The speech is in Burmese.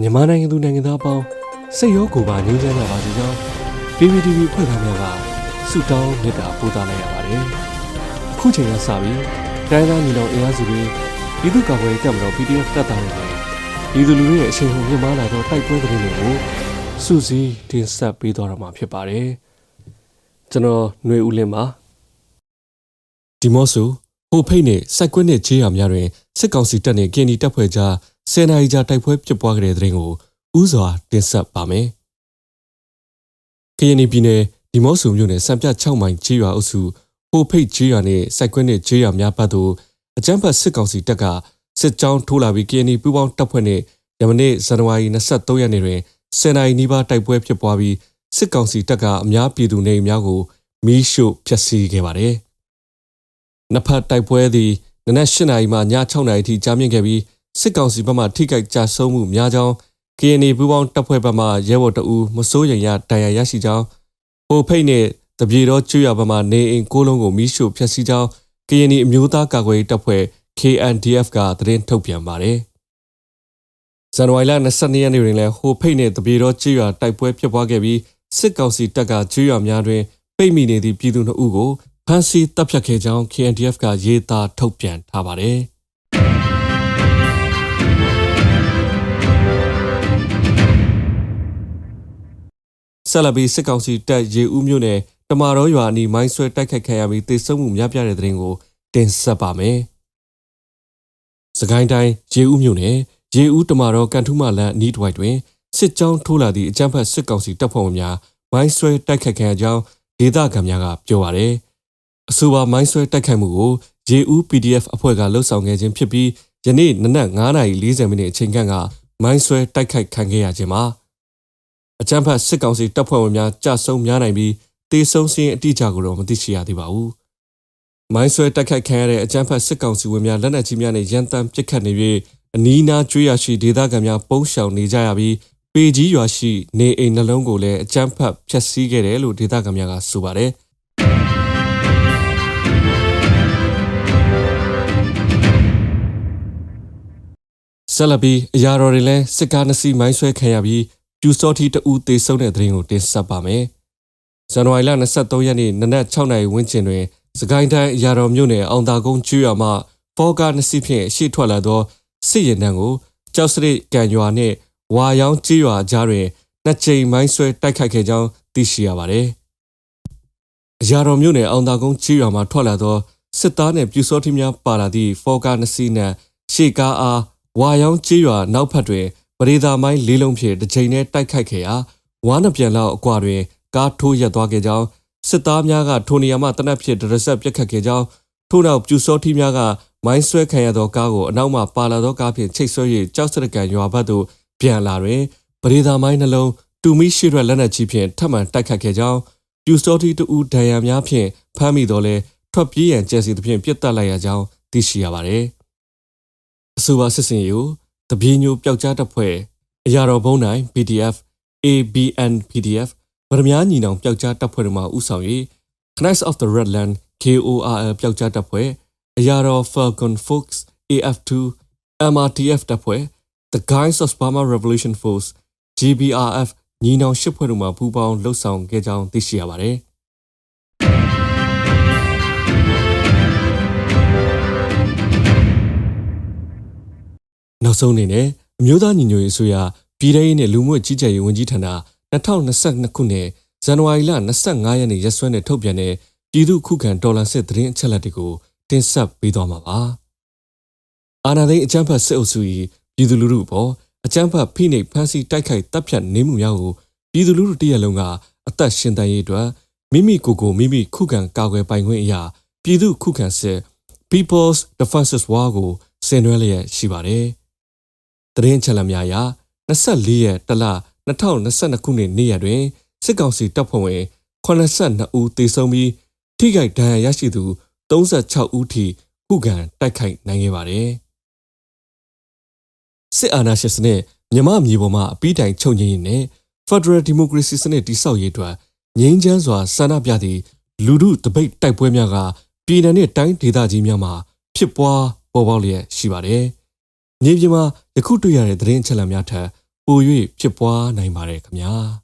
မြန်မာနိုင်ငံသူနိုင်ငံသားအပေါင်းစိတ်ရောကိုယ်ပါငြိမ်းချမ်းကြပါစေကြောင်း PPTV ဖွဲ့သားများကဆုတောင်းမေတ္တာပို့သလိုက်ရပါတယ်။အခုချိန်ကစပြီးတိုင်းသားညီနောင်အင်အားစုတွေပြည်သူ့ကာကွယ်ရေးတပ်မတော် PDF တပ်သားတွေနဲ့ပြည်သူလူထုရဲ့အချိန်ဟုန်မြင့်မားလာသောတိုက်ပွဲသတင်းတွေကိုစူးစီးတင်ဆက်ပေးသွားတော့မှာဖြစ်ပါတယ်။ကျွန်တော်ຫນွေဦးလင်းပါဒီမော့ဆိုဟိုဖိတ်နဲ့စိုက်ကွက်နဲ့ခြေရများတွင်စစ်ကောင်စီတပ်နဲ့ကင်ဒီတပ်ဖွဲ့ကြား ဆယ်နာရီကြာတိုက်ပွဲဖြစ်ပွားခဲ့တဲ့တဲ့ရင်ကိုဥစွာတင်ဆက်ပါမယ်။ကရင်ပြည်နယ်ဒီမော့ဆိုမြို့နယ်စံပြ6မိုင်ခြေရွာအုပ်စုဟိုဖိတ်ခြေရွာနဲ့စိုက်ကွက်နဲ့ခြေရွာများပတ်သို့အကြမ်းဖက်စစ်ကောင်စီတပ်ကစစ်ကြောင်းထိုးလာပြီးကရင်ပူးပေါင်းတပ်ဖွဲ့နဲ့ယမနေ့ဇန်နဝါရီ23ရက်နေ့တွင်ဆယ်နာရီနီးပါးတိုက်ပွဲဖြစ်ပွားပြီးစစ်ကောင်စီတပ်ကအများပြည်သူနေများကိုမီးရှို့ဖျက်ဆီးခဲ့ပါတယ်။နှစ်ဖက်တိုက်ပွဲသည်နနက်၈နာရီမှည6နာရီထိကြာမြင့်ခဲ့ပြီး စစ်ကောင်စီဘက်မှထိခိုက်ကြဆုံးမှုများကြောင်း KNA ပူးပေါင်းတပ်ဖွဲ့ဘက်မှရဲဘော်တအူမစိုးရိမ်ရဒဏ်ရာရရှိကြောင်းဟိုဖိတ်နဲ့တပြေတော်ကျွရဘက်မှနေအိမ်ကိုလုံးကိုမိရှို့ဖျက်ဆီးကြောင်း KNA အမျိုးသားကာကွယ်ရေးတပ်ဖွဲ့ KNDF ကသတင်းထုတ်ပြန်ပါတယ်။ဇန်နဝါရီလ22ရက်နေ့တွင်လည်းဟိုဖိတ်နဲ့တပြေတော်ကျွရတိုက်ပွဲဖြစ်ပွားခဲ့ပြီးစစ်ကောင်စီတပ်ကကျွရများတွင်ပိတ်မိနေသည့်ပြည်သူနှုတ်ဦးကိုဖမ်းဆီးတပ်ဖြတ်ခဲ့ကြောင်း KNDF ကရေးသားထုတ်ပြန်ထားပါတယ်။ ဆက်လက်ပြီးစစ်ကောင်စီတပ်ရေဦးမြို့နယ်တမာတော်ရွာအနီးမိုင်းဆွဲတိုက်ခိုက်ခံရပြီးတေဆုံးမှုများပြားတဲ့တဲ့ရင်ကိုတင်ဆက်ပါမယ်။စကိုင်းတိုင်းရေဦးမြို့နယ်ရေဦးတမာတော်ကန်ထူးမလန်အနီးတစ်ဝိုက်တွင်စစ်ကြောင်းထိုးလာသည့်အကြမ်းဖက်စစ်ကောင်စီတပ်ဖွဲ့ဝင်များမိုင်းဆွဲတိုက်ခိုက်ခံရကြောင်းဒေသခံများကပြောပါရယ်။အဆိုပါမိုင်းဆွဲတိုက်ခိုက်မှုကိုရေဦး PDF အဖွဲ့ကလှုပ်ဆောင်ခဲ့ခြင်းဖြစ်ပြီးယနေ့နနက်9:40မိနစ်အချိန်ခန့်ကမိုင်းဆွဲတိုက်ခိုက်ခံခဲ့ရခြင်းမှာ အကြမ်းဖက်စစ်ကောင်စီတပ်ဖွဲ့ဝင်များကြဆုံများနိုင်ပြီးတေဆုံးစင်းအတိအကျကိုတော့မသိရှိရသေးပါဘူး။မိုင်းဆွဲတိုက်ခိုက်ခံရတဲ့အကြမ်းဖက်စစ်ကောင်စီဝင်များလက်နက်ကြီးများနဲ့ရန်တမ်းပစ်ခတ်နေပြီးအနီးနားကျွေးရရှိဒေသခံများပုန်းရှောင်နေကြရပြီးပေကြီးရွာရှိနေအိမ်နှလုံးကိုလည်းအကြမ်းဖက်ဖျက်ဆီးခဲ့တယ်လို့ဒေသခံများကဆိုပါတယ်။ဆလဘီအရာတော်တွေလည်းစစ်ကားနှစ်စီးမိုင်းဆွဲခံရပြီး ပြူစောထီတဦးသေဆုံးတဲ့သတင်းကိုတင်ဆက်ပါမယ်။ဇန်နဝါရီလ23ရက်နေ့နနက်6နာရီဝန်းကျင်တွင်စကိုင်းတိုင်းအရာတော်မြို့နယ်အောင်သာကုန်းကျွော်မှဖောကားနှစ်စီးဖြင့်ရှေ့ထွက်လာသောစစ်ရင်တန်းကိုကြောက်စရိတ်ကံရွာနှင့်ဝါရောင်းကျွော်ကြားတွင်နှစ်ကြိမ်မိုင်းဆွဲတိုက်ခိုက်ခဲ့ကြောင်းသိရှိရပါသည်။အရာတော်မြို့နယ်အောင်သာကုန်းကျွော်မှထွက်လာသောစစ်သားနှင့်ပြူစောထီများပါလာသည့်ဖောကားနှစ်စီးနှင့်ရှေ့ကားအားဝါရောင်းကျွော်နောက်ဖက်တွင် ပရိသာမိုင်းလေးလုံးဖြင့်တစ်ချိန်နဲ့တိုက်ခိုက်ခဲ့ရာဝါးနှပြန်လောက်အကွာတွင်ကားထိုးရက်သွားခဲ့ကြောင်းစစ်သားများကထိုနေရာမှတနက်ဖြစ်ဒရဆက်ပြစ်ခတ်ခဲ့ကြောင်းထို့နောက်ပြူစောထီများကမိုင်းဆွဲခံရသောကားကိုအနောက်မှပါလာသောကားဖြင့်ချိတ်ဆွဲ၍ကြောက်စရကန်ရွာဘက်သို့ပြန်လာတွင်ပရိသာမိုင်းနှလုံးတူမီရှိရွက်လက်နက်ကြီးဖြင့်ထပ်မံတိုက်ခတ်ခဲ့ကြောင်းပြူစောထီတူဒဏ်ရာများဖြင့်ဖမ်းမိတော်လဲထွက်ပြေးရန်ကြံစီသဖြင့်ပြစ်တက်လိုက်ရကြောင်းသိရှိရပါသည်အဆိုပါစစ်စင်ယူ တပြေညိုပျောက်ကြားတပ်ဖွဲ့အရာတော်ဘုံနိုင် PDF ABN PDF ဗရမ ्या ညီနောင်ပျောက်ကြားတပ်ဖွဲ့တို့မှဥဆောင်၍ Knights of the Redland KORL ပျောက်ကြားတပ်ဖွဲ့အရာတော် Falcon Fox AF2 MRTF တပ်ဖွဲ့ The Guys of Burma Revolution Force GBRF ညီနောင်ရှစ်ဖွဲ့တို့မှပူးပေါင်းလှုပ်ဆောင်ခဲ့ကြောင်းသိရှိရပါတယ်။ နောက်ဆုံးအနေနဲ့အမျိုးသားညီညွတ်ရေးအစိုးရပြည်ထောင်ရေးနဲ့လူမှုကြီးကြပ်ရေးဝန်ကြီးဌာန2022ခုနှစ်ဇန်နဝါရီလ25ရက်နေ့ရက်စွဲနဲ့ထုတ်ပြန်တဲ့ပြည်သူခုခံဒေါ်လာစစ်သတင်းအချက်အလက်တွေကိုတင်ဆက်ပေးသွားမှာပါ။အာဏာသိမ်းအကြမ်းဖက်စစ်အုပ်စု၏ပြည်သူလူထုအပေါ်အကြမ်းဖက်ဖိနှိပ်ဖမ်းဆီးတိုက်ခိုက်တပ်ဖြတ်နေမှုများကိုပြည်သူလူထုတရက်လုံးကအသက်ရှင်တန်ရေးအတွက်မိမိကိုယ်ကိုမိမိခုခံကာကွယ်ပိုင်ခွင့်အရာပြည်သူခုခံစစ် People's Defenses War ကိုဆင်နွှဲလျက်ရှိပါတယ်။ သတင်းချက်လက်များအရ24ရက်တလ2022ခုနှစ်နေ့ရက်တွင်စစ်ကောင်စီတပ်ဖွဲ့ဝင်82ဦးသေဆုံးပြီးထိခိုက်ဒဏ်ရာရရှိသူ36ဦးထိခုခံတိုက်ခိုက်နိုင်ခဲ့ပါတယ်။စစ်အာဏာရှင်စနစ်မြမမြေပေါ်မှာအပိတိုင်ချုပ်ငြိမ်းရေးနဲ့ Federal Democracy စနစ်တည်ဆောက်ရေးအတွက်ငြိမ်းချမ်းစွာဆန္ဒပြသည့်လူထုတပိတ်တိုက်ပွဲများကပြည်내နဲ့တိုင်းဒေသကြီးများမှာဖြစ်ပွားပေါ်ပေါက်လျက်ရှိပါတယ်။ မြေပြင်မှာယခုတွေ့ရတဲ့သတင်းအချက်အလက်များထက်ပို၍ဖြစ်ပွားနိုင်ပါတယ်ခင်ဗျာ။